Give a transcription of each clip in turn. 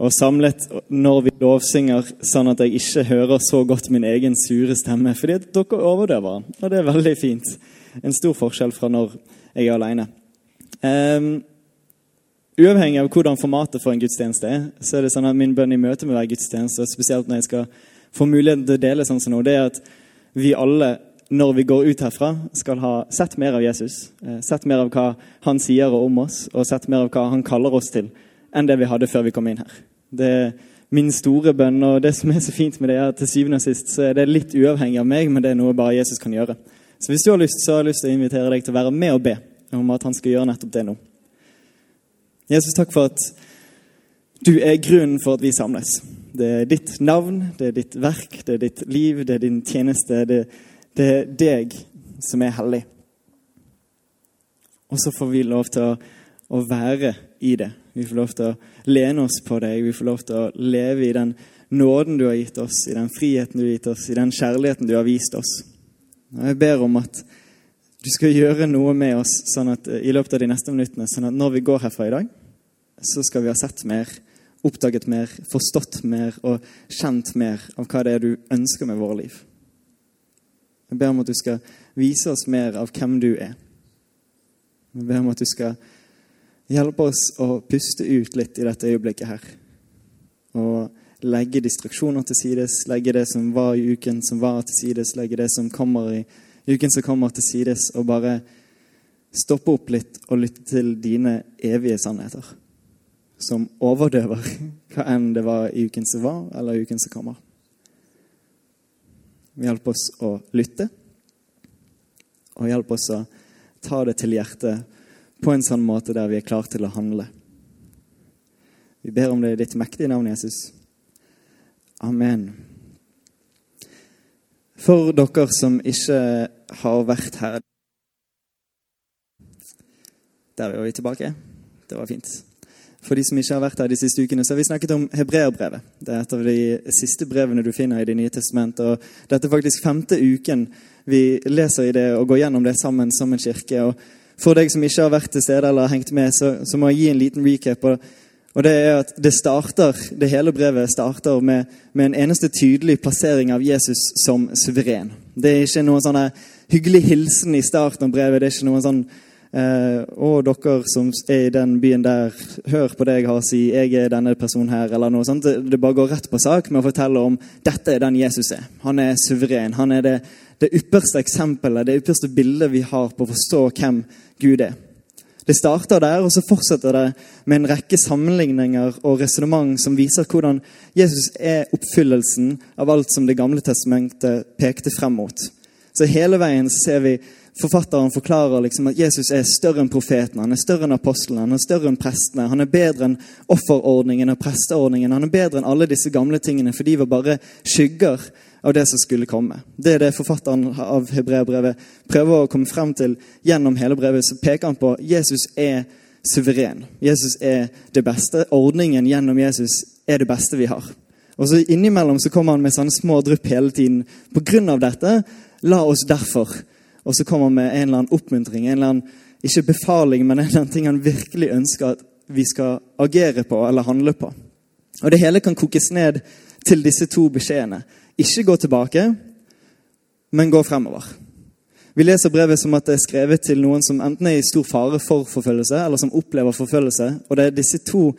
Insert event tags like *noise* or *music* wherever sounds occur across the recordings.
Og samlet når vi lovsynger, sånn at jeg ikke hører så godt min egen sure stemme. Fordi dere overdøver den, og det er veldig fint. En stor forskjell fra når jeg er alene. Um, uavhengig av hvordan formatet for en gudstjeneste er, så er det sånn at min bønn i møte med hver gudstjeneste, spesielt når jeg skal få muligheten til å dele sånn som nå, det er at vi alle når vi går ut herfra, skal ha sett mer av Jesus. Sett mer av hva han sier om oss, og sett mer av hva han kaller oss til enn det vi hadde før vi kom inn her. Det er min store bønn, og det som er så fint med det, er at til syvende og sist så er det litt uavhengig av meg, men det er noe bare Jesus kan gjøre. Så hvis du har lyst, så har jeg lyst til å invitere deg til å være med og be om at han skal gjøre nettopp det nå. Jesus, takk for at du er grunnen for at vi samles. Det er ditt navn, det er ditt verk, det er ditt liv, det er din tjeneste. Det, det er deg som er hellig. Og så får vi lov til å, å være i det. Vi får lov til å lene oss på deg. Vi får lov til å leve i den nåden du har gitt oss, i den friheten du har gitt oss, i den kjærligheten du har vist oss. Og jeg ber om at du skal gjøre noe med oss sånn at, i løpet av de neste minuttene, sånn at når vi går herfra i dag, så skal vi ha sett mer, oppdaget mer, forstått mer og kjent mer av hva det er du ønsker med våre liv. Jeg ber om at du skal vise oss mer av hvem du er. Jeg ber om at du skal hjelpe oss å puste ut litt i dette øyeblikket her. Og legge distraksjoner til sides, legge det som var i uken som var, til sides, legge det som kommer i uken som kommer, til sides, og bare stoppe opp litt og lytte til dine evige sannheter. Som overdøver *laughs* hva enn det var i uken som var, eller uken som kommer. Hjelp oss å lytte, og hjelp oss å ta det til hjertet på en sånn måte der vi er klare til å handle. Vi ber om det i ditt mektige navn, Jesus. Amen. For dere som ikke har vært her Der er vi tilbake. Det var fint. For de som ikke har vært her de siste ukene, så har vi snakket om hebreerbrevet. Det er et av de siste brevene du finner i Det nye testamentet. Og dette er faktisk femte uken vi leser i det og går gjennom det sammen som en kirke. Og for deg som ikke har vært til stede eller hengt med, så, så må jeg gi en liten recap. Og, og, det er at det starter, det hele brevet starter med, med en eneste tydelig plassering av Jesus som suveren. Det er ikke noen sånn hyggelig hilsen i starten av brevet. det er ikke noen sånn Eh, 'Å, dere som er i den byen der, hør på det jeg har å si. Jeg er denne personen her, eller noe sånt. Det, det bare går rett på sak med å fortelle om dette er den Jesus er. Han er suveren. Han er det, det ypperste eksempelet, det ypperste bildet vi har på å forstå hvem Gud er. Det starter der, og så fortsetter det med en rekke sammenligninger og resonnement som viser hvordan Jesus er oppfyllelsen av alt som Det gamle testamentet pekte frem mot. Så hele veien ser vi Forfatteren forklarer liksom at Jesus er større enn profeten, han er større enn apostlene, han er større enn prestene. Han er bedre enn offerordningen og presteordningen. Han er bedre enn alle disse gamle tingene, for de var bare skygger av det som skulle komme. Det er det forfatteren av hebreerbrevet prøver å komme frem til gjennom hele brevet. Så peker han på Jesus er suveren. Jesus er det beste. Ordningen gjennom Jesus er det beste vi har. Og så Innimellom så kommer han med sånne små drypp hele tiden. På grunn av dette, la oss derfor og så kommer han med en eller annen oppmuntring, en eller annen, ikke befaling, men en eller annen ting han virkelig ønsker at vi skal agere på eller handle på. Og Det hele kan kokes ned til disse to beskjedene. Ikke gå tilbake, men gå fremover. Vi leser brevet som at det er skrevet til noen som enten er i stor fare for forfølgelse, eller som opplever forfølgelse. Og det er disse to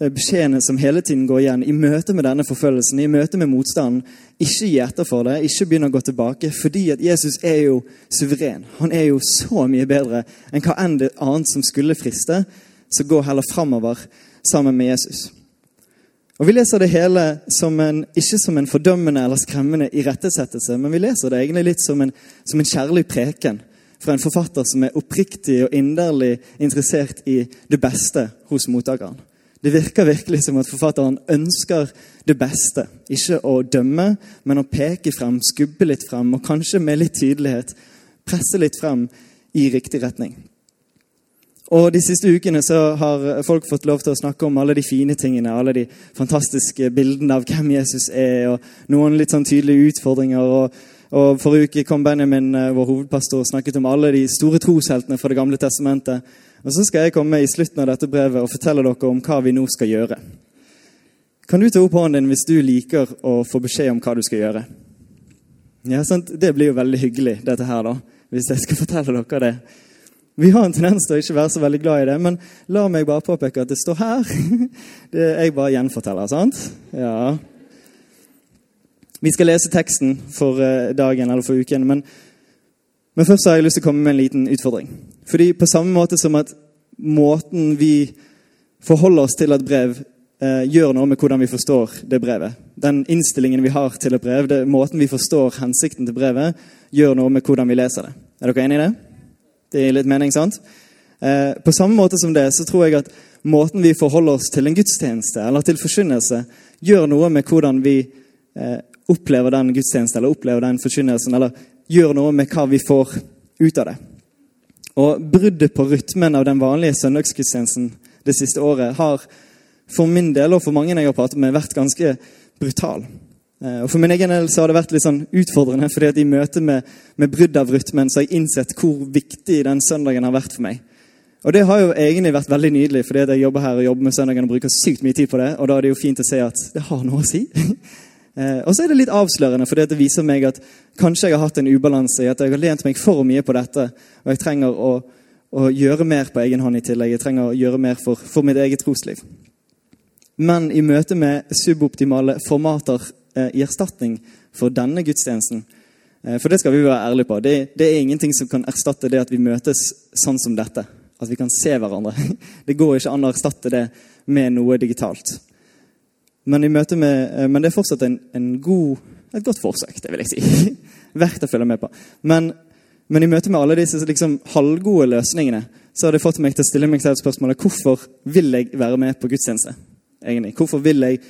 beskjedene som hele tiden går igjen i møte med denne forfølgelsen, i møte med motstanden. Ikke gi etter for det, ikke begynne å gå tilbake, fordi at Jesus er jo suveren. Han er jo så mye bedre enn hva enn det annet som skulle friste. Så gå heller framover sammen med Jesus. Og Vi leser det hele som en, ikke som en fordømmende eller skremmende irettesettelse, men vi leser det egentlig litt som en, som en kjærlig preken fra en forfatter som er oppriktig og inderlig interessert i det beste hos mottakeren. Det virker virkelig som at forfatteren ønsker det beste. Ikke å dømme, men å peke frem, skubbe litt frem, og kanskje med litt tydelighet presse litt frem i riktig retning. Og De siste ukene så har folk fått lov til å snakke om alle de fine tingene, alle de fantastiske bildene av hvem Jesus er, og noen litt sånn tydelige utfordringer. og og Forrige uke kom Benjamin, eh, vår hovedpastor, og snakket om alle de store trosheltene fra Det gamle testamentet. Og Så skal jeg komme i slutten av dette brevet og fortelle dere om hva vi nå skal gjøre. Kan du ta opp hånden din hvis du liker å få beskjed om hva du skal gjøre? Ja, sant? Det blir jo veldig hyggelig, dette her, da, hvis jeg skal fortelle dere det. Vi har en tendens til å ikke være så veldig glad i det, men la meg bare påpeke at det står her. *laughs* Det er jeg bare gjenforteller, sant? Ja. Vi skal lese teksten for eh, dagen eller for uken. Men, men, først har jeg lyst til å komme med en liten utfordring. Fordi på samme måte som at måten vi forholder oss til et brev, eh, gjør noe med hvordan vi forstår det brevet. Den innstillingen vi har til et brev, det, måten vi forstår hensikten til brevet, gjør noe med hvordan vi leser det. Er dere enig i det? Det gir litt mening, sant? Eh, på samme måte som det, så tror jeg at måten vi forholder oss til en gudstjeneste eller til forkynnelse, gjør noe med hvordan vi eh, opplever den gudstjenesten eller opplever den forkynnelsen, eller gjør noe med hva vi får ut av det. Og Bruddet på rytmen av den vanlige søndagsgudstjenesten det siste året har for min del og for mange jeg har pratet med, vært ganske brutal. Eh, og For min egen del så har det vært litt sånn utfordrende, fordi at i møte med, med brudd av rytmen så har jeg innsett hvor viktig den søndagen har vært for meg. Og det har jo egentlig vært veldig nydelig, fordi at jeg jobber her og jobber med søndagen og bruker sykt mye tid på det. Og da er det jo fint å se at det har noe å si. *laughs* Eh, og så er det litt avslørende, for det viser meg at kanskje jeg har hatt en ubalanse i at jeg har lent meg for mye på dette, og jeg trenger å, å gjøre mer på egen hånd i tillegg. Jeg trenger å gjøre mer for, for mitt eget trosliv. Men i møte med suboptimale formater i erstatning for denne gudstjenesten eh, For det skal vi være ærlige på. Det, det, er ingenting som kan erstatte det at vi møtes sånn som dette. At vi kan se hverandre. *laughs* Det går ikke an å erstatte det med noe digitalt. Men, med, eh, men det er fortsatt en, en god, et godt forsøk, det vil jeg si. *laughs* Verdt å følge med på. Men, men, i møte med alle disse liksom, halvgode løsningene så har det fått meg til å stille meg selv spørsmålet hvorfor vil jeg være med på gudstjeneste. egentlig? Hvorfor vil jeg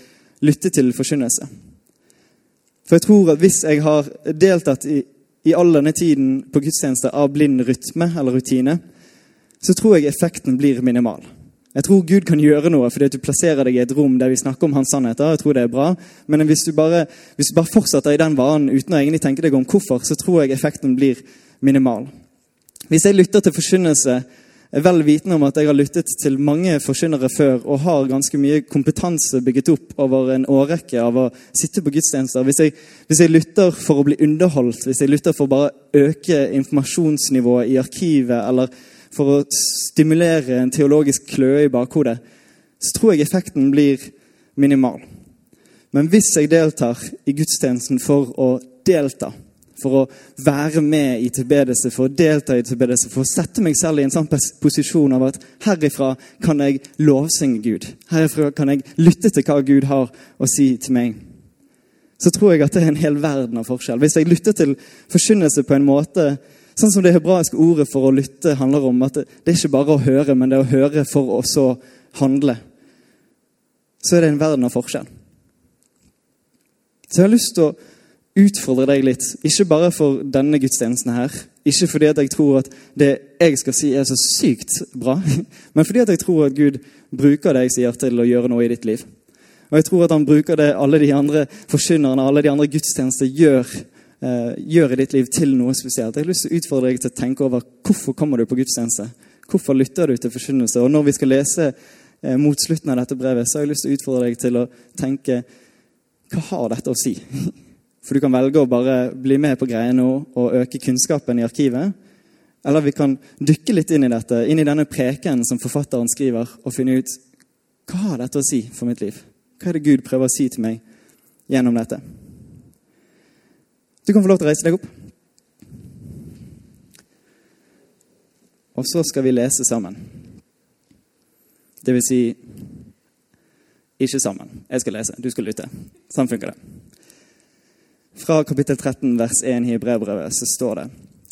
lytte til forkynnelse? For jeg tror at hvis jeg har deltatt i, i all denne tiden på gudstjeneste av blind rytme eller rutine, så tror jeg effekten blir minimal. Jeg tror Gud kan gjøre noe fordi at du plasserer deg i et rom der vi snakker om hans sannheter. jeg tror det er bra. Men hvis du, bare, hvis du bare fortsetter i den vanen uten å egentlig tenke deg om hvorfor, så tror jeg effekten blir minimal. Hvis jeg lytter til forkynnelse, vel vitende om at jeg har lyttet til mange forkynnere før og har ganske mye kompetanse bygget opp over en årrekke av å sitte på gudstjenester. Hvis jeg, hvis jeg lytter for å bli underholdt, hvis jeg lytter for å bare øke informasjonsnivået i arkivet eller for å stimulere en teologisk kløe i bakhodet, så tror jeg effekten blir minimal. Men hvis jeg deltar i gudstjenesten for å delta, for å være med i tilbedelse, for å delta i tilbedelse, for å sette meg selv i en sånn posisjon av at herifra kan jeg lovsynge Gud. Herifra kan jeg lytte til hva Gud har å si til meg. Så tror jeg at det er en hel verden av forskjell. Hvis jeg lytter til forkynnelse på en måte Sånn som det hebraiske ordet for å lytte handler om. at Det er ikke bare å høre, men det er å høre for å så handle. Så er det en verden av forskjell. Så jeg har lyst til å utfordre deg litt. Ikke bare for denne gudstjenesten her. Ikke fordi at jeg tror at det jeg skal si, er så sykt bra. *laughs* Men fordi at jeg tror at Gud bruker det jeg sier, til å gjøre noe i ditt liv. Og jeg tror at han bruker det alle de andre forkynnerne, alle de andre gudstjenester gjør eh, gjør i ditt liv til noe spesielt. Jeg har lyst til å utfordre deg til å tenke over hvorfor kommer du på gudstjeneste. Hvorfor lytter du til forkynnelse? Og når vi skal lese eh, mot slutten av dette brevet, så har jeg lyst til å utfordre deg til å tenke hva har dette å si? *laughs* For du kan velge å bare bli med på greia nå og øke kunnskapen i arkivet. Eller vi kan dykke litt inn i dette, inn i denne preken som forfatteren skriver, og finne ut hva har dette å si for mitt liv? Hva er det Gud prøver å si til meg gjennom dette? Du kan få lov til å reise deg opp. Og så skal vi lese sammen. Det vil si ikke sammen. Jeg skal lese, du skal lytte. Sånn funker det. Fra kapittel 13 vers 1 i brevbrevet så står det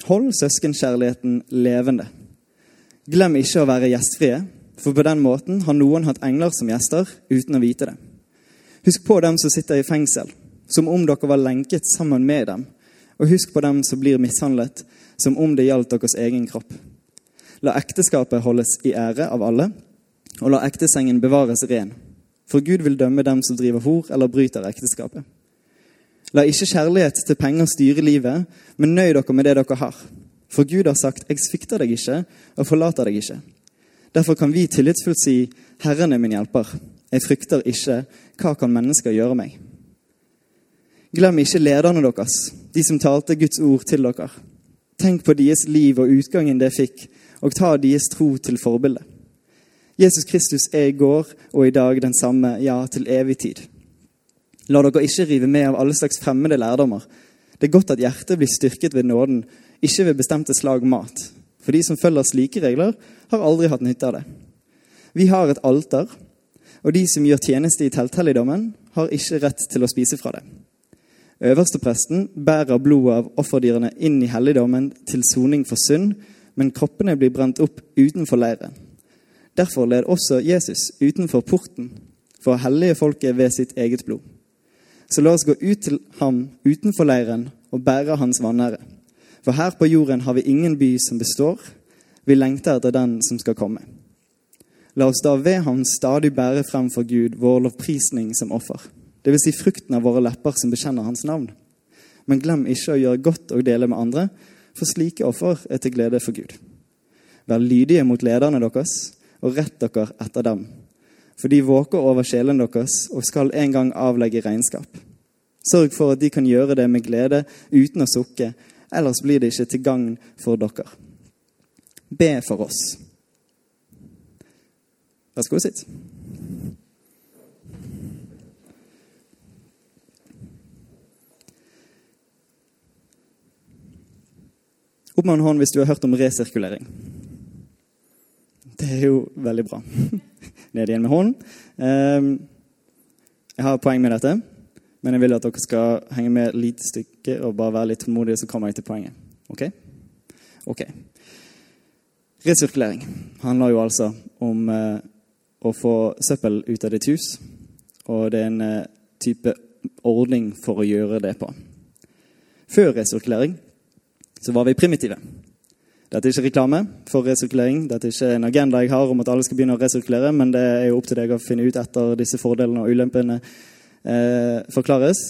Hold søskenkjærligheten levende. Glem ikke å være gjestfrie. For på den måten har noen hatt engler som gjester uten å vite det. Husk på dem som sitter i fengsel, som om dere var lenket sammen med dem. Og husk på dem som blir mishandlet, som om det gjaldt deres egen kropp. La ekteskapet holdes i ære av alle, og la ektesengen bevares ren. For Gud vil dømme dem som driver hor eller bryter ekteskapet. La ikke kjærlighet til penger styre livet, men nøy dere med det dere har. For Gud har sagt, 'Jeg svikter deg ikke og forlater deg ikke'. Derfor kan vi tillitsfullt si, 'Herren er min hjelper'. Jeg frykter ikke. Hva kan mennesker gjøre meg? Glem ikke lederne deres, de som talte Guds ord til dere. Tenk på deres liv og utgangen det fikk, og ta deres tro til forbilde. Jesus Kristus er i går og i dag den samme, ja, til evig tid. La dere ikke rive med av alle slags fremmede lærdommer. Det er godt at hjertet blir styrket ved nåden, ikke ved bestemte slag mat. For de som følger slike regler, har aldri hatt nytte av det. Vi har et alter, og de som gjør tjeneste i telthelligdommen, har ikke rett til å spise fra det. Øverstepresten bærer blodet av offerdyrene inn i helligdommen til soning for synd, men kroppene blir brent opp utenfor leiren. Derfor led også Jesus utenfor porten for hellige folket ved sitt eget blod. Så la oss gå ut til ham utenfor leiren og bære hans vanære. For her på jorden har vi ingen by som består. Vi lengter etter den som skal komme. La oss da ved ham stadig bære frem for Gud vår lovprisning som offer. Dvs. Si frukten av våre lepper som bekjenner hans navn. Men glem ikke å gjøre godt og dele med andre, for slike offer er til glede for Gud. Vær lydige mot lederne deres, og rett dere etter dem. For de våker over sjelen deres og skal en gang avlegge regnskap. Sørg for at de kan gjøre det med glede uten å sukke, ellers blir det ikke til gagn for dere. Be for oss. Vær så god, sitt. Opp med en hånd hvis du har hørt om resirkulering. Det er jo veldig bra. *laughs* Ned igjen med hånden. Ehm, jeg har poeng med dette, men jeg vil at dere skal henge med et lite stykke og bare være litt tålmodige, så kommer jeg til poenget. Ok? Ok. Resirkulering handler jo altså om eh, å få søppel ut av ditt hus, og det er en eh, type ordning for å gjøre det på. Før resirkulering så var vi primitive. Dette er ikke reklame for resirkulering. Dette er ikke en agenda jeg har om at alle skal begynne å resirkulere, men det er jo opp til deg å finne ut etter disse fordelene og ulempene eh, forklares.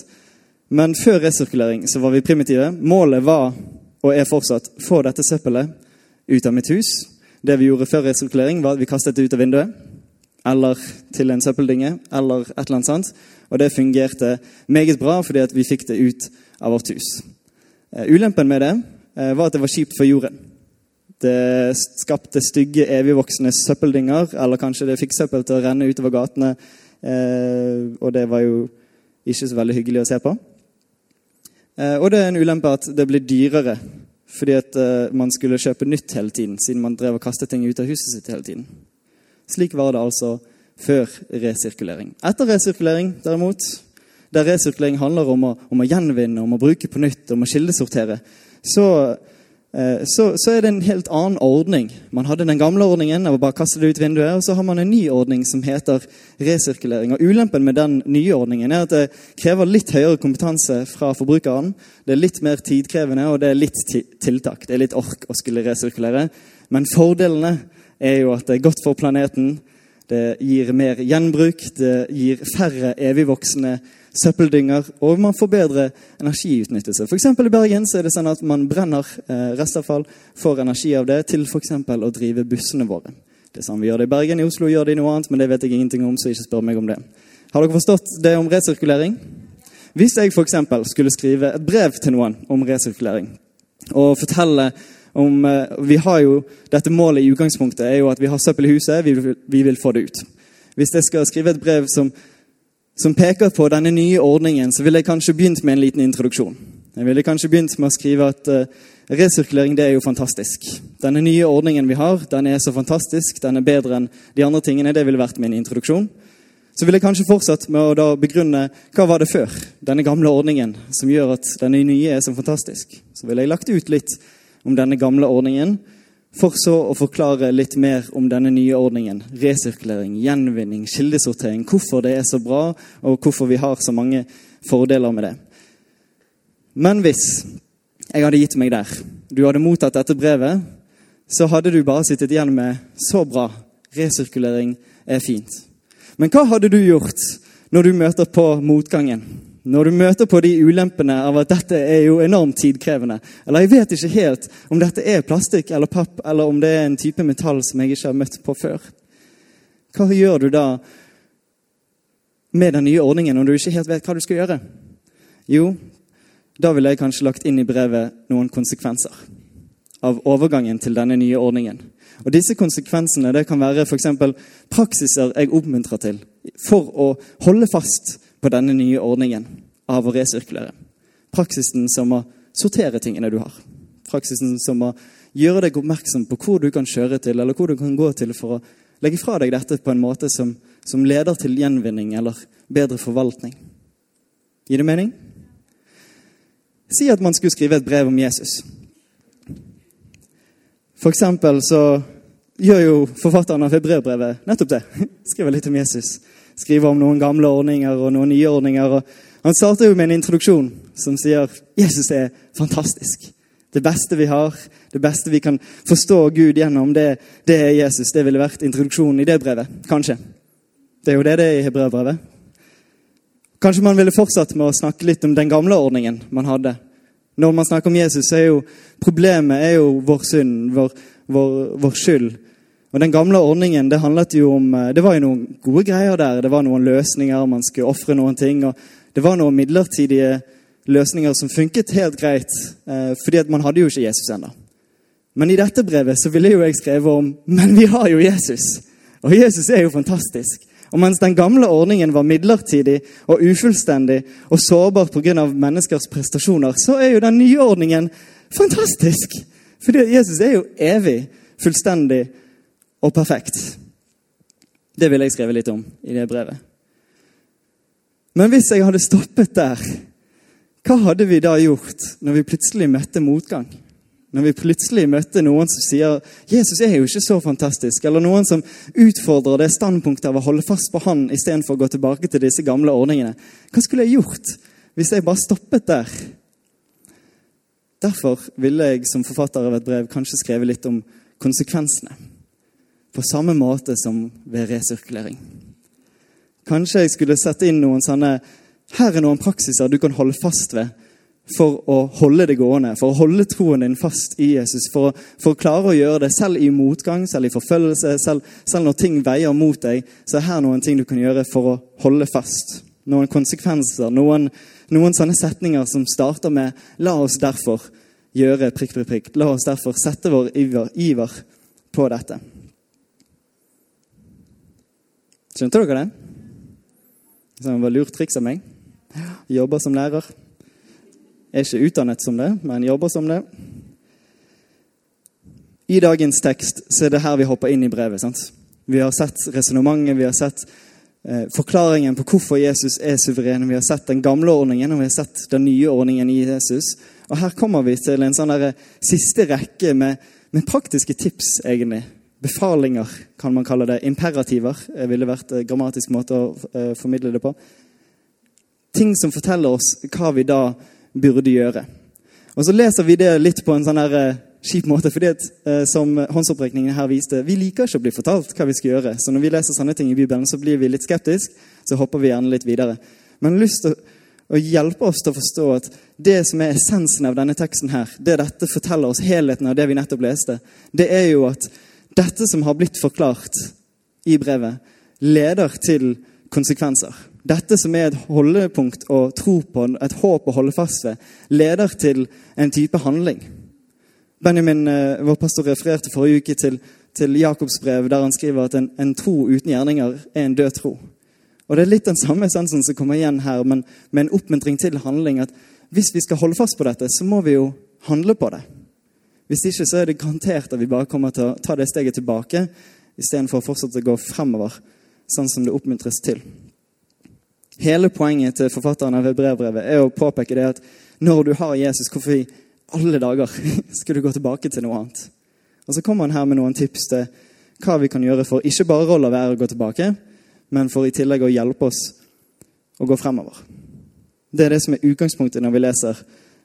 Men før resirkulering så var vi primitive. Målet var, og er fortsatt, få dette søppelet ut av mitt hus. Det vi gjorde før resirkulering, var at vi kastet det ut av vinduet. Eller til en søppeldynge, eller et eller annet sånt. Og det fungerte meget bra fordi vi fikk det ut av vårt hus. Eh, ulempen med det Eh, var at det var kjipt for jorden. Det skapte stygge, evigvoksende søppeldynger, eller kanskje det fikk søppel til å renne utover gatene. Eh, og det var jo ikke så veldig hyggelig å se på. Eh, og det er en ulempe at det blir dyrere fordi at man skulle kjøpe nytt hele tiden, siden man drev og kastet ting ut av huset sitt hele tiden. Slik var det altså før resirkulering. Etter resirkulering, derimot, der resirkulering handler om å, om å gjenvinne, om å bruke på nytt, om å kildesortere, så, eh, så, så, er det en helt annen ordning. Man hadde den gamle ordningen å bare kaste det ut vinduet, og så har man en ny ordning som heter resirkulering. Og Ulempen med den nye ordningen er at det krever litt høyere kompetanse fra forbrukeren. Det er litt mer tidkrevende, og det er litt tiltak. Det er litt ork å skulle resirkulere. Men fordelene er jo at det er godt for planeten. Det gir mer gjenbruk, det gir færre evigvoksende søppeldynger, og man får bedre energiutnyttelse. F.eks. i Bergen så er det sånn at man brenner eh, restavfall, får energi av det til f.eks. å drive bussene våre. Det er sånn vi gjør det i Bergen. I Oslo gjør de noe annet, men det vet jeg ingenting om, så ikke spør meg om det. Har dere forstått det om resirkulering? Hvis jeg f.eks. skulle skrive et brev til noen om resirkulering, og fortelle om eh, Vi har jo dette målet i utgangspunktet er jo at vi har søppel i huset, vi vil, vi vil få det ut. Hvis jeg skal skrive et brev som som peker på denne nye ordningen, så ville jeg kanskje begynt med en liten introduksjon. Jeg ville kanskje begynt med å skrive at uh, resirkulering det er jo fantastisk. Denne nye ordningen vi har, den er så fantastisk, den er bedre enn de andre tingene. Det ville vært min introduksjon. Så ville jeg kanskje fortsatt med å begrunne hva var det før, denne gamle ordningen, som gjør at denne nye er så fantastisk. Så ville jeg lagt ut litt om denne gamle ordningen, For så å forklare litt mer om denne nye ordningen. Resirkulering, gjenvinning, kildesortering. Hvorfor det er så bra, og hvorfor vi har så mange fordeler med det. Men hvis jeg hadde gitt meg der, du hadde mottatt dette brevet, så hadde du bare sittet igjen med 'så bra', resirkulering er fint. Men hva hadde du gjort når du møter på motgangen? Når du møter på de ulempene av at dette er jo enormt tidkrevende. Eller jeg vet ikke helt om dette er plastikk eller papp, eller om det er en type metall som jeg ikke har møtt på før. Hva gjør du da med den nye ordningen når du ikke helt vet hva du skal gjøre? Jo, da ville jeg kanskje lagt inn i brevet noen konsekvenser av overgangen til denne nye ordningen. Og Disse konsekvensene det kan være f.eks. praksiser jeg oppmuntrer til for å holde fast på denne nye ordningen av å resirkulere. Praksisen som å sortere tingene du har. Praksisen som å gjøre deg oppmerksom på hvor du kan kjøre til, eller hvor du kan gå til for å legge fra deg dette på en måte som, som leder til gjenvinning eller bedre forvaltning. Gir det mening? Si at man skulle skrive et brev om Jesus. For eksempel så gjør jo forfatteren av Hebreerbrevet nettopp det. *laughs* Skriver litt om Jesus. Skriver om noen gamle ordninger og noen nye ordninger. Han starter jo med en introduksjon som sier Jesus er fantastisk. Det beste vi har, det beste vi kan forstå Gud gjennom, det, det er Jesus. Det ville vært introduksjonen i det brevet. Kanskje. Det er jo det det er i Hebreerbrevet. Kanskje man ville fortsatt med å snakke litt om den gamle ordningen man hadde. Når man snakker om Jesus, så er jo problemet er jo vår synd, vår, vår, vår skyld. Og Den gamle ordningen det handlet jo om, eh, det var jo noen gode greier der. Det var noen løsninger, man skulle ofre noen ting. og Det var noen midlertidige løsninger som funket helt greit, eh, fordi at man hadde jo ikke Jesus ennå. Men i dette brevet så ville jo jeg skrevet om Men vi har jo Jesus! Og Jesus er jo fantastisk. Og mens den gamle ordningen var midlertidig og ufullstendig og sårbar pga. menneskers prestasjoner, så er jo den nye ordningen fantastisk! Fordi Jesus er jo evig, fullstendig og perfekt. Det vil jeg skrive litt om i det brevet. Men hvis jeg hadde stoppet der, hva hadde vi da gjort når vi plutselig møtte motgang? Når vi plutselig møtte noen som sier Jesus er jo ikke så fantastisk, eller noen som utfordrer det standpunktet av å holde fast på han istedenfor å gå tilbake til disse gamle ordningene. Hva skulle jeg gjort hvis jeg bare stoppet der? Derfor ville jeg som forfatter av et brev kanskje skrevet litt om konsekvensene. På samme måte som ved resirkulering. Kanskje jeg skulle sette inn noen sånne Her er noen praksiser du kan holde fast ved for å holde det gående, for å holde troen din fast i Jesus. For, for å klare å gjøre det selv i motgang, selv i forfølgelse, selv, selv, når ting veier mot deg, så er her noen ting du kan gjøre for å holde fast. Noen konsekvenser, noen, noen sånne setninger som starter med 'La oss derfor gjøre prikk, prikk, prikk'. La oss derfor sette vår iver, iver på dette. Skjønte dere det? Det var lurt triks av meg. Jobber som lærer. Jeg er ikke utdannet som det, men jobber som det. I dagens tekst så er det her vi hopper inn i brevet. sant? Vi har sett resonnementet, vi har sett eh, forklaringen på hvorfor Jesus er suveren. Vi har sett den gamle ordningen, og vi har sett den nye ordningen i Jesus. Og her kommer vi til en sånn siste rekke med, med, praktiske tips, egentlig. Befalinger, kan man kalle det. Imperativer det ville vært en grammatisk måte å eh, formidle det på. Ting som forteller oss hva vi da burde gjøre. Og Så leser vi det litt på en sånn her, kjip måte, fordi at, eh, som håndsopprekningen her viste, vi liker ikke å bli fortalt hva vi skal gjøre. Så når vi leser sånne ting i Bibelen, så blir vi litt skeptiske. Så hopper vi gjerne litt videre. Men lyst til å hjelpe oss til å forstå at det som er essensen av denne teksten her, det dette forteller oss, helheten av det vi nettopp leste, det er jo at dette som har blitt forklart i brevet, leder til konsekvenser. Dette som er et holdepunkt å tro på, et håp å holde fast ved, leder til en type handling. Benjamin, eh, vår pastor, refererte forrige uke til, til Jakobs brev, der han skriver at en, en, tro uten gjerninger er en død tro. Og Det er litt den samme essensen som kommer igjen her, men med en oppmuntring til handling. at Hvis vi skal holde fast på dette, så må vi jo handle på det. Hvis ikke så er det garantert at vi bare kommer til å ta det steget tilbake istedenfor å fortsette å gå fremover, sånn som det oppmuntres til. Hele poenget til forfatteren av brevbrevet er å påpeke det at når du har Jesus, hvorfor i alle dager *laughs* skal du gå tilbake til noe annet? Og så kommer han her med noen tips til hva vi kan gjøre for ikke bare å være å gå tilbake, men for i tillegg å hjelpe oss å gå fremover. Det er det som er utgangspunktet når vi leser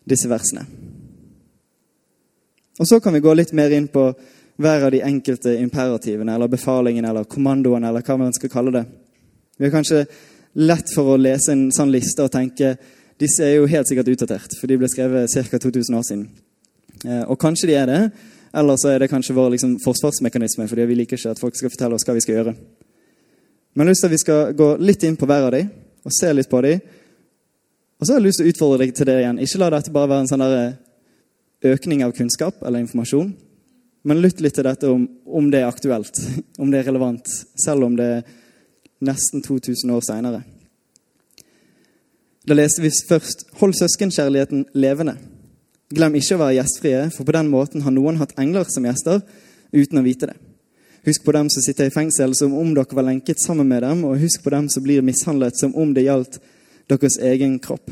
disse versene. Og Så kan vi gå litt mer inn på hver av de enkelte imperativene eller befalingene eller kommandoene eller hva man skal kalle det. Vi har kanskje lett for å lese en sånn liste og tenke disse er jo helt sikkert utdatert, for de ble skrevet ca. 2000 år siden. Eh, og kanskje de er det, eller så er det kanskje vår liksom, forsvarsmekanisme, fordi vi liker ikke at folk skal fortelle oss hva vi skal gjøre. Men jeg har lyst til at vi skal gå litt inn på hver av de, og se litt på de. Og så har jeg lyst til å utfordre deg til det igjen. Ikke la dette bare være en sånn økning av kunnskap eller informasjon. Men lytt litt til dette om, om det er aktuelt, *laughs* om det er relevant, selv om det er nesten 2000 år seinere. Da leste vi først 'Hold søskenkjærligheten levende'. Glem ikke å være gjestfrie, for på den måten har noen hatt engler som gjester uten å vite det. Husk på dem som sitter i fengsel som om dere var lenket sammen med dem, og husk på dem som blir mishandlet som om det gjaldt deres egen kropp.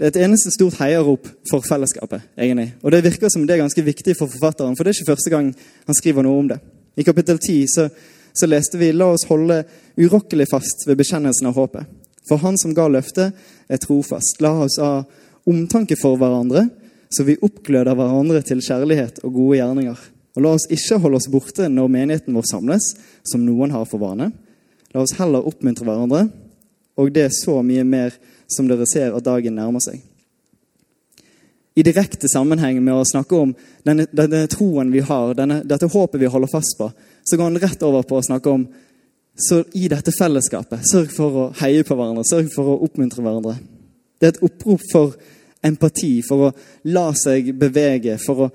Det er et eneste stort heiarop for fellesskapet. egentlig. Og det virker som det er ganske viktig for forfatteren, for det er ikke første gang han skriver noe om det. I kapittel 10 så, så leste vi La oss holde urokkelig fast ved bekjennelsen av håpet. For Han som ga løftet, er trofast. La oss ha omtanke for hverandre, så vi oppgløder hverandre til kjærlighet og gode gjerninger. Og la oss ikke holde oss borte når menigheten vår samles, som noen har for vane. La oss heller oppmuntre hverandre, og det er så mye mer som dere ser at dagen nærmer seg. I direkte sammenheng med å snakke om denne, denne troen vi har, denne, dette håpet vi holder fast på, så går han rett over på å snakke om så i dette fellesskapet, sørg for å heie på hverandre, sørg for å oppmuntre hverandre. Det er et opprop for empati, for å la seg bevege, for å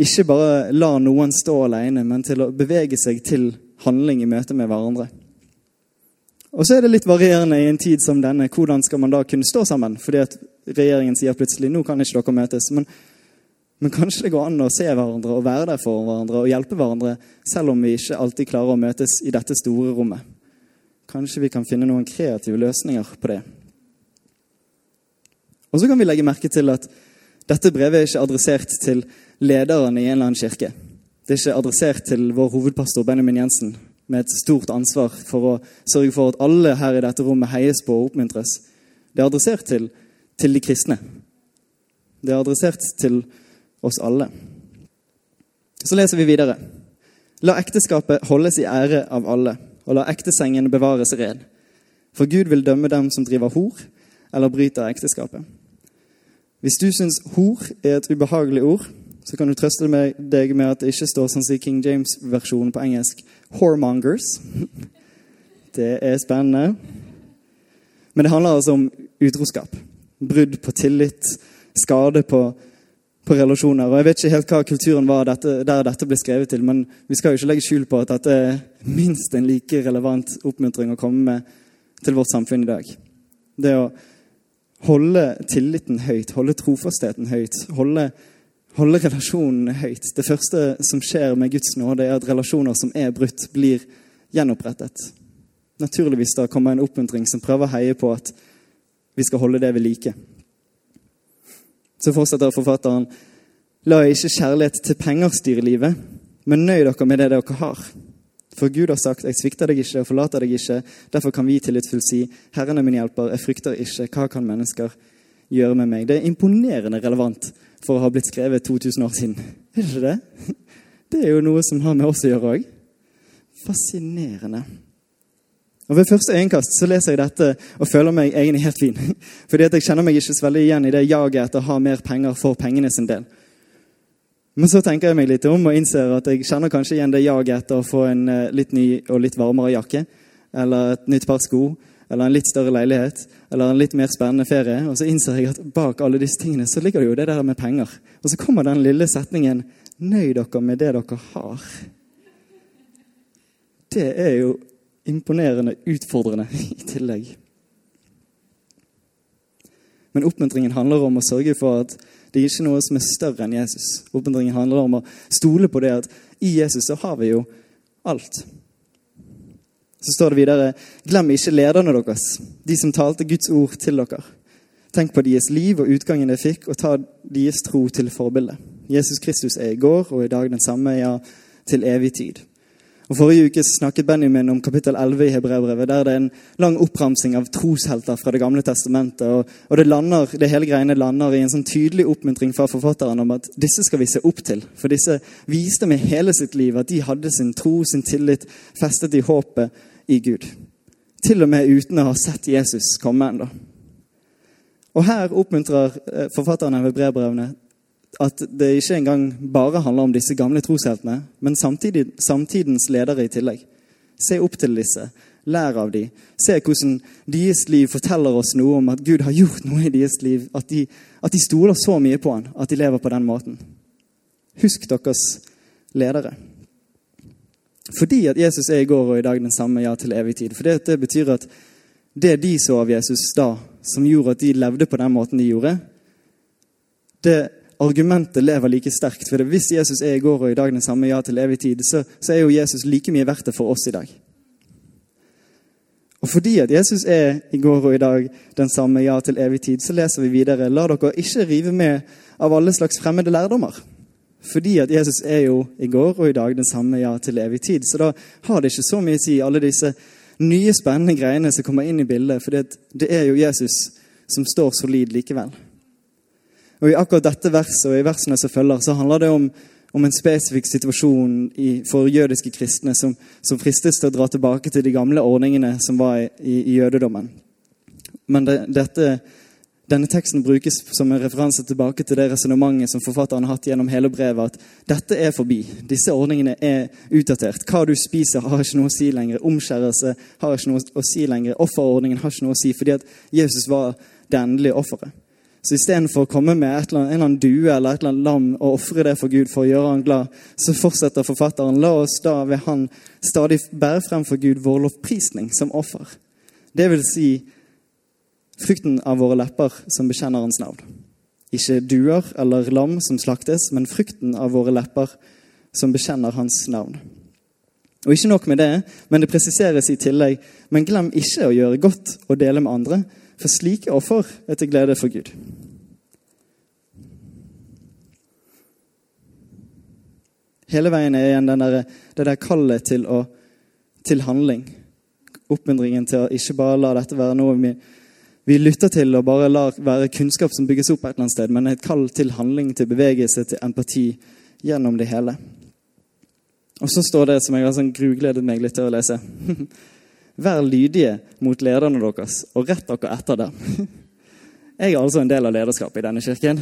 ikke bare la noen stå alene, men til å bevege seg til handling i møte med hverandre. Og så er det litt varierende i en tid som denne. Hvordan skal man da kunne stå sammen? Fordi at regjeringen sier plutselig nå kan ikke dere møtes. Men, men kanskje det går an å se hverandre og være der for hverandre og hjelpe hverandre, selv om vi ikke alltid klarer å møtes i dette store rommet. Kanskje vi kan finne noen kreative løsninger på det. Og så kan vi legge merke til at dette brevet er ikke adressert til lederen i en eller annen kirke. Det er ikke adressert til vår hovedpastor Benjamin Jensen, med et stort ansvar for å sørge for at alle her i dette rommet heies på og oppmuntres. Det er adressert til, til de kristne. Det er adressert til oss alle. Så leser vi videre. La ekteskapet holdes i ære av alle, og la ektesengen bevares red. For Gud vil dømme dem som driver hor eller bryter ekteskapet. Hvis du syns hor er et ubehagelig ord, så kan du trøste deg med at det ikke står sånn som King James-versjonen på engelsk. Whoremongers. *laughs* Det er spennende. Men det handler altså om utroskap. Brudd på tillit, skade på, på, relasjoner. Og Jeg vet ikke helt hva kulturen var dette, der dette ble skrevet til, men vi skal jo ikke legge skjul på at dette er minst en like relevant oppmuntring å komme med til vårt samfunn i dag. Det å holde tilliten høyt, holde trofastheten høyt, holde holde relasjonene høyt. Det første som skjer med Guds nåde, er at relasjoner som er brutt, blir gjenopprettet. Naturligvis da kommer en oppmuntring som prøver å heie på at vi skal holde det ved like. Så fortsetter forfatteren La ikke kjærlighet til penger styre livet, men nøy dere med det dere har. For Gud har sagt, 'Jeg svikter deg ikke og forlater deg ikke.' Derfor kan vi tillitsfullt si, 'Herren er min hjelper, jeg frykter ikke. Hva kan mennesker gjøre med meg?' Det er imponerende relevant for å ha blitt skrevet 2000 år siden. Er det ikke det? Det er jo noe som har med oss å gjøre òg. Fascinerende. Og Ved første øyekast så leser jeg dette og føler meg egentlig helt fin. Fordi at jeg kjenner meg ikke så veldig igjen i det jaget etter å ha mer penger for pengene sin del. Men så tenker jeg meg litt om og innser at jeg kjenner kanskje igjen det jaget etter å få en eh, litt ny og litt varmere jakke. Eller et nytt par sko eller en litt større leilighet eller en litt mer spennende ferie. Og så innser jeg at bak alle disse tingene så ligger det jo det der med penger. Og så kommer den lille setningen 'Nøy dere med det dere har'. Det er jo imponerende utfordrende *laughs* i tillegg. Men oppmuntringen handler om å sørge for at det er ikke noe som er større enn Jesus. Oppmuntringen handler om å stole på det at i Jesus så har vi jo alt. Så står det videre.: Glem ikke lederne deres, de som talte Guds ord til dere. Tenk på deres liv og utgangen de fikk, og ta deres tro til forbilde. Jesus Kristus er i går og i dag den samme, ja, til evig tid. Og Forrige uke snakket Benjamin om kapittel 11 i Hebreabrevet, der det er en lang oppramsing av troshelter fra Det gamle testamentet. Og, og det, lander, det hele greiene lander i en sånn tydelig oppmuntring fra forfatteren om at disse skal vi se opp til. For disse viste med hele sitt liv at de hadde sin tro, sin tillit, festet i håpet i Gud. Til og med uten å ha sett Jesus komme ennå. Og her oppmuntrer forfatterne forfatteren av brevbrevene at det ikke engang bare handler om disse gamle trosheltene, men samtidig, samtidens ledere i tillegg. Se opp til disse. Lær av dem. Se hvordan deres liv forteller oss noe om at Gud har gjort noe i deres liv. At de, at de stoler så mye på han at de lever på den måten. Husk deres ledere. Fordi at Jesus er i går og i dag den samme ja til evig tid. For det, det betyr at det de så av Jesus da, som gjorde at de levde på den måten de gjorde, det argumentet lever like sterkt. For hvis Jesus er i går og i dag den samme ja til evig tid, så, så er jo Jesus like mye verdt det for oss i dag. Og fordi at Jesus er i går og i dag den samme ja til evig tid, så leser vi videre La dere ikke rive med av alle slags fremmede lærdommer. Fordi at Jesus er jo i går og i dag den samme ja til evig tid. Så da har det ikke så mye å si, alle disse nye, spennende greiene som kommer inn i bildet. For det er jo Jesus som står solid likevel. Og I akkurat dette verset og i versene som følger, så handler det om, om en spesifikk situasjon i, for jødiske kristne som, som, fristes til å dra tilbake til de gamle ordningene som var i, i, jødedommen. Men det, dette, denne teksten brukes som en referanse tilbake til det resonnementet som forfatteren har hatt gjennom hele brevet, at dette er forbi. Disse ordningene er utdatert. Hva du spiser, har ikke noe å si lenger. Omskjærelse har ikke noe å si lenger. Offerordningen har ikke noe å si, fordi at Jesus var det endelige offeret. Så istedenfor å komme med eller annet, en eller annen due eller et eller annet lam og ofre det for Gud for å gjøre han glad, så fortsetter forfatteren la oss da ved han stadig bære frem for Gud vår lovprisning som offer. Det vil si frukten av våre lepper som bekjenner hans navn. Ikke duer eller lam som slaktes, men frukten av våre lepper som bekjenner hans navn. Og ikke nok med det, men det presiseres i tillegg. Men glem ikke å gjøre godt og dele med andre, for slike offer er til glede for Gud. Hele veien er igjen der, det der kallet til, å, til handling. Oppmuntringen til å ikke bare la dette være noe vi, vi lytter til og bare lar være kunnskap som bygges opp et eller annet sted, men et kall til handling, til bevegelse, til empati gjennom det hele. Og så står det som jeg har sånn grugledet meg litt til å lese. *laughs* Vær lydige mot lederne deres, og rett dere etter dem. *laughs* Jeg er altså en del av lederskapet i denne kirken.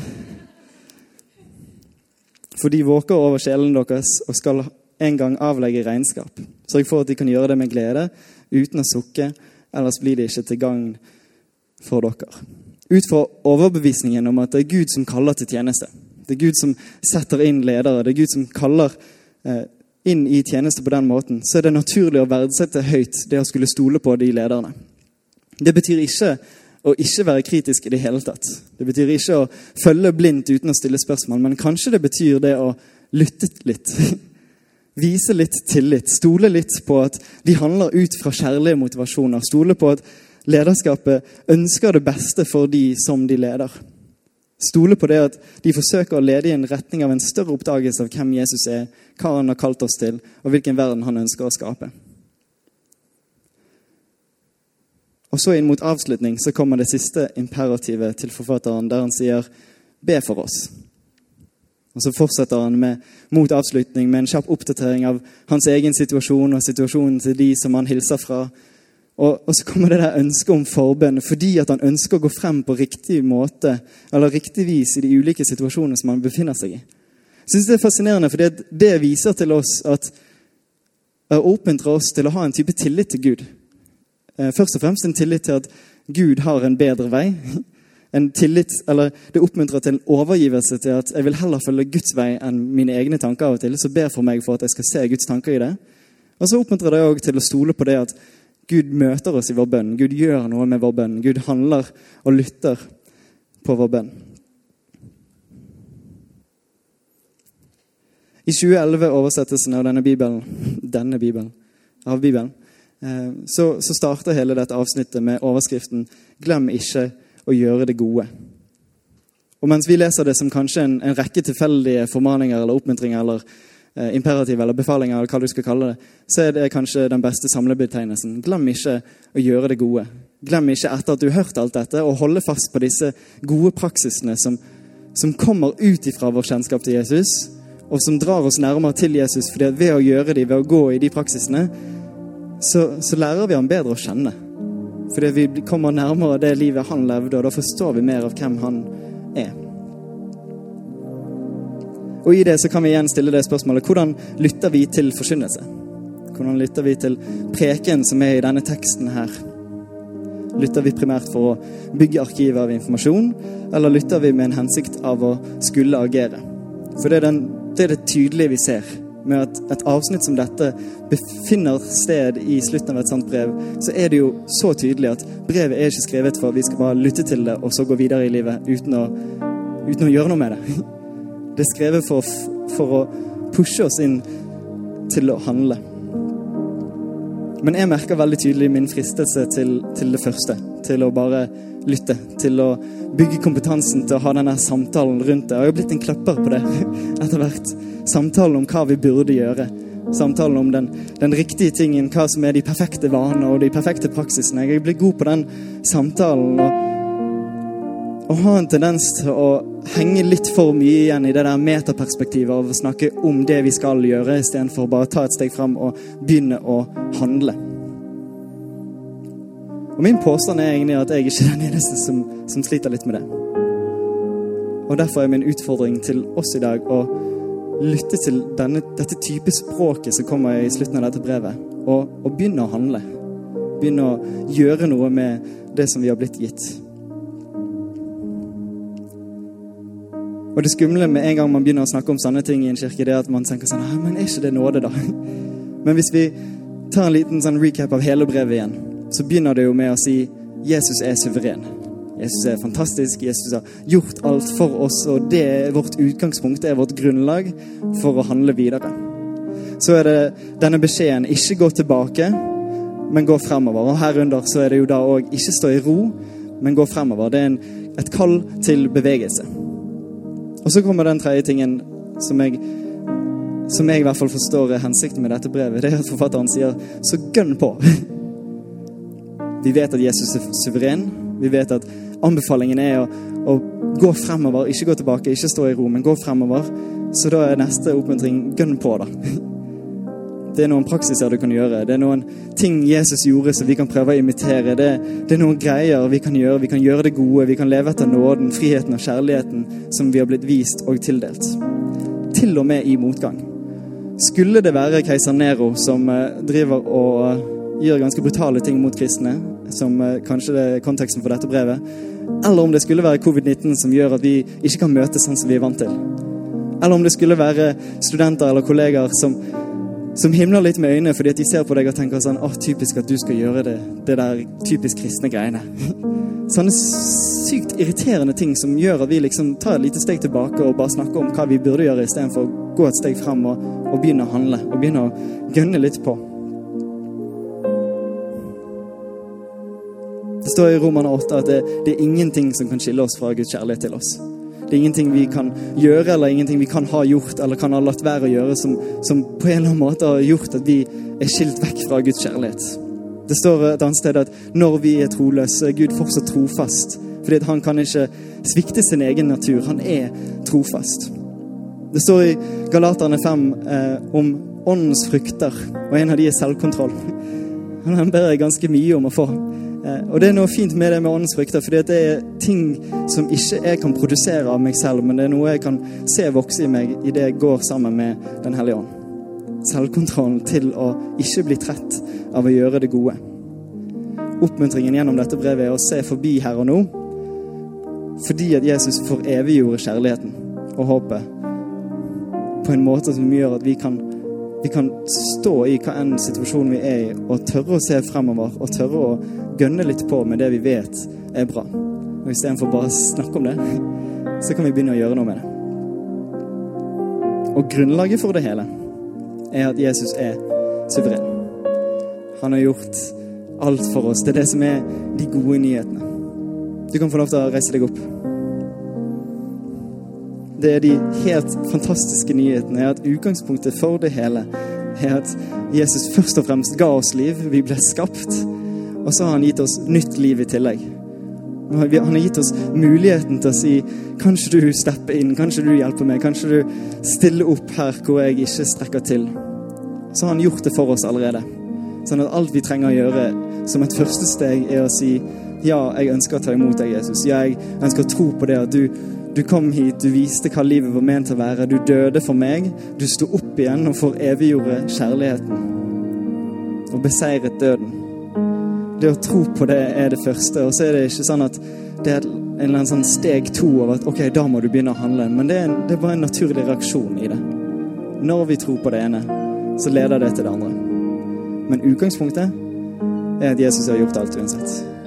For de våker over sjelen deres og skal en gang avlegge regnskap. Sørg for at de kan gjøre det med glede, uten å sukke, ellers blir det ikke til gagn for dere. Ut fra overbevisningen om at det er Gud som kaller til tjeneste. Det er Gud som setter inn ledere. Det er Gud som kaller eh, inn i tjeneste på den måten, så er det naturlig å verdsette høyt det å skulle stole på de lederne. Det betyr ikke å ikke være kritisk i det hele tatt. Det betyr ikke å følge blindt uten å stille spørsmål, men kanskje det betyr det å lytte litt. *laughs* Vise litt tillit. Stole litt på at de handler ut fra kjærlige motivasjoner. Stole på at lederskapet ønsker det beste for de som de leder. Stole på det at de forsøker å lede i en retning av en større oppdagelse av hvem Jesus er, hva han har kalt oss til, og hvilken verden han ønsker å skape. Og så inn mot avslutning så kommer det siste imperativet til forfatteren, der han sier 'be for oss'. Og Så fortsetter han med, mot avslutning med en kjapp oppdatering av hans egen situasjon og situasjonen til de som han hilser fra, og, og, så kommer det der ønsket om forbønn fordi at han ønsker å gå frem på riktig måte eller riktig vis i de ulike situasjonene som han befinner seg i. Jeg synes Det er fascinerende, for det viser til oss at det oppmuntrer oss til å ha en type tillit til Gud. Eh, først og fremst en tillit til at Gud har en bedre vei. *laughs* En tillit, eller Det oppmuntrer til en overgivelse til at jeg vil heller følge Guds vei enn mine egne tanker av og til. Så ber for meg for at jeg skal se Guds tanker i det. Og så oppmuntrer det òg til å stole på det at Gud møter oss i vår bønn. Gud gjør noe med vår bønn. Gud handler og lytter på vår bønn. I 2011, oversettelsen av denne bibelen, denne bibelen, av Bibelen, eh, så, så starter hele dette avsnittet med overskriften 'Glem ikke å gjøre det gode'. Og Mens vi leser det som kanskje en, en rekke tilfeldige formaninger eller oppmuntringer eller imperativ eller befaling, eller hva du skal kalle det, så er det kanskje den beste samlebetegnelsen. Glem ikke å gjøre det gode. Glem ikke etter at du har hørt alt dette, å holde fast på disse gode praksisene som, som kommer ut ifra vår kjennskap til Jesus, og som drar oss nærmere til Jesus. fordi ved å gjøre de, ved å gå i de praksisene, så, så lærer vi ham bedre å kjenne. Fordi vi kommer nærmere det livet han levde, og da forstår vi mer av hvem han er. Og i det så kan vi igjen stille det spørsmålet hvordan lytter vi til forkynnelse? Hvordan lytter vi til preken som er i denne teksten her? Lytter vi primært for å bygge arkivet av informasjon, eller lytter vi med en hensikt av å skulle agere? For det er, den, det, er det tydelige vi ser med at et avsnitt som dette befinner sted i slutten av et sånt brev, så er det jo så tydelig at brevet er ikke skrevet for at vi skal bare lytte til det og så gå videre i livet uten å, uten å gjøre noe med det. Det er skrevet for, for å pushe oss inn til å handle. Men jeg merker veldig tydelig min fristelse til, til, det første. Til å bare lytte. Til å bygge kompetansen til å ha denne samtalen rundt det. Jeg har blitt en kløpper på det *laughs* etter hvert. Samtalen om hva vi burde gjøre. Samtalen om den, den riktige tingen, hva som er de perfekte vanene og de perfekte praksisene. Jeg blir god på den samtalen. og og har en tendens til å henge litt for mye igjen i det der metaperspektivet av å snakke om det vi skal gjøre, istedenfor å bare ta et steg fram og begynne å handle. Og Min påstand er egentlig at jeg ikke er den eneste som, som sliter litt med det. Og Derfor er min utfordring til oss i dag å lytte til denne, dette type språket som kommer i slutten av dette brevet, og, og begynne å handle. Begynne å gjøre noe med det som vi har blitt gitt. Og det skumle med en gang man begynner å snakke om sånne ting i en kirke, det er at man tenker sånn Men er ikke det nåde, da? *laughs* Men hvis vi tar en liten sånn recap av hele brevet igjen, så begynner det jo med å si Jesus er suveren. Jesus er fantastisk. Jesus har gjort alt for oss, og det er vårt utgangspunkt, det er vårt grunnlag for å handle videre. Så er det denne beskjeden ikke gå tilbake, men gå fremover. Og herunder så er det jo da òg ikke stå i ro, men gå fremover. Det er en, et kall til bevegelse. Og så kommer den tredje tingen som jeg, som jeg i hvert fall forstår er hensikten med dette brevet. Det er at forfatteren sier 'så gønn på'. *laughs* Vi vet at Jesus er suveren. Vi vet at anbefalingen er å, å gå fremover, ikke gå tilbake, ikke stå i ro, men gå fremover. Så da er neste oppmuntring 'gønn på', da. *laughs* Det er noen praksiser du kan gjøre. Det er noen ting Jesus gjorde som vi kan prøve å imitere. Det, det, er noen greier vi kan gjøre. Vi kan gjøre det gode. Vi kan leve etter nåden, friheten og kjærligheten som vi har blitt vist og tildelt. Til og med i motgang. Skulle det være keiser Nero som uh, driver og uh, gjør ganske brutale ting mot kristne, som uh, kanskje er konteksten for dette brevet, eller om det skulle være covid-19 som gjør at vi ikke kan møtes sånn som vi er vant til, eller om det skulle være studenter eller kollegaer som som himler litt med øynene fordi at de ser på deg og tenker sånn åh, typisk at du skal gjøre det, det der typisk kristne greiene. *laughs* Sånne sykt irriterende ting som gjør at vi liksom tar et lite steg tilbake og bare snakker om hva vi burde gjøre, istedenfor å gå et steg frem og, og begynne å handle og begynne å gønne litt på. Det står i Romerne 8 at det, det er ingenting som kan skille oss fra Guds kjærlighet til oss. Det er ingenting vi kan gjøre eller ingenting vi kan ha gjort eller kan ha latt være å gjøre som, som på en eller annen måte har gjort at vi er skilt vekk fra Guds kjærlighet. Det står et annet sted at når vi er troløse, er Gud fortsatt trofast. Fordi han kan ikke svikte sin egen natur. Han er trofast. Det står i Galaterne 5 eh, om åndens frukter, og en av de er selvkontroll. *laughs* Han ber jeg ganske mye om å få. Eh, og det er noe fint med det med åndens frykter, fordi det er ting som ikke jeg kan produsere av meg selv, men det er noe jeg kan se vokse i meg idet jeg går sammen med Den hellige ånd. Selvkontrollen til å ikke bli trett av å gjøre det gode. Oppmuntringen gjennom dette brevet er å se forbi her og nå, fordi at Jesus foreviggjorde kjærligheten og håpet på en måte som gjør at vi kan, vi kan stå i hva enn situasjon vi er i, og tørre å se fremover og tørre å gønne litt på med det vi vet er bra. Og istedenfor bare å snakke om det, *laughs* så kan vi begynne å gjøre noe med det. Og grunnlaget for det hele er at Jesus er suveren. Han har gjort alt for oss. Det er det som er de gode nyhetene. Du kan få lov til å reise deg opp. Det er de helt fantastiske nyhetene, er at utgangspunktet for det hele er at Jesus først og fremst ga oss liv. Vi ble skapt. Og så har han gitt oss nytt liv i tillegg. Han har gitt oss muligheten til å si Kanskje du stepper inn, kanskje du hjelper meg, kanskje du stiller opp her hvor jeg ikke strekker til. Så har han gjort det for oss allerede. Sånn at alt vi trenger å gjøre som et første steg, er å si ja, jeg ønsker å ta imot deg, Jesus. Ja, jeg ønsker å tro på det at du du kom hit, du viste hva livet var ment til å være. Du døde for meg. Du sto opp igjen og foreviggjorde kjærligheten. Og beseiret døden. Det å tro på det er det første. Og så er det ikke sånn at det er en eller annen sånn steg to av at ok, da må du begynne å handle. Men det er, det er bare en naturlig reaksjon i det. Når vi tror på det ene, så leder det til det andre. Men utgangspunktet er at Jesus har gjort alt uansett.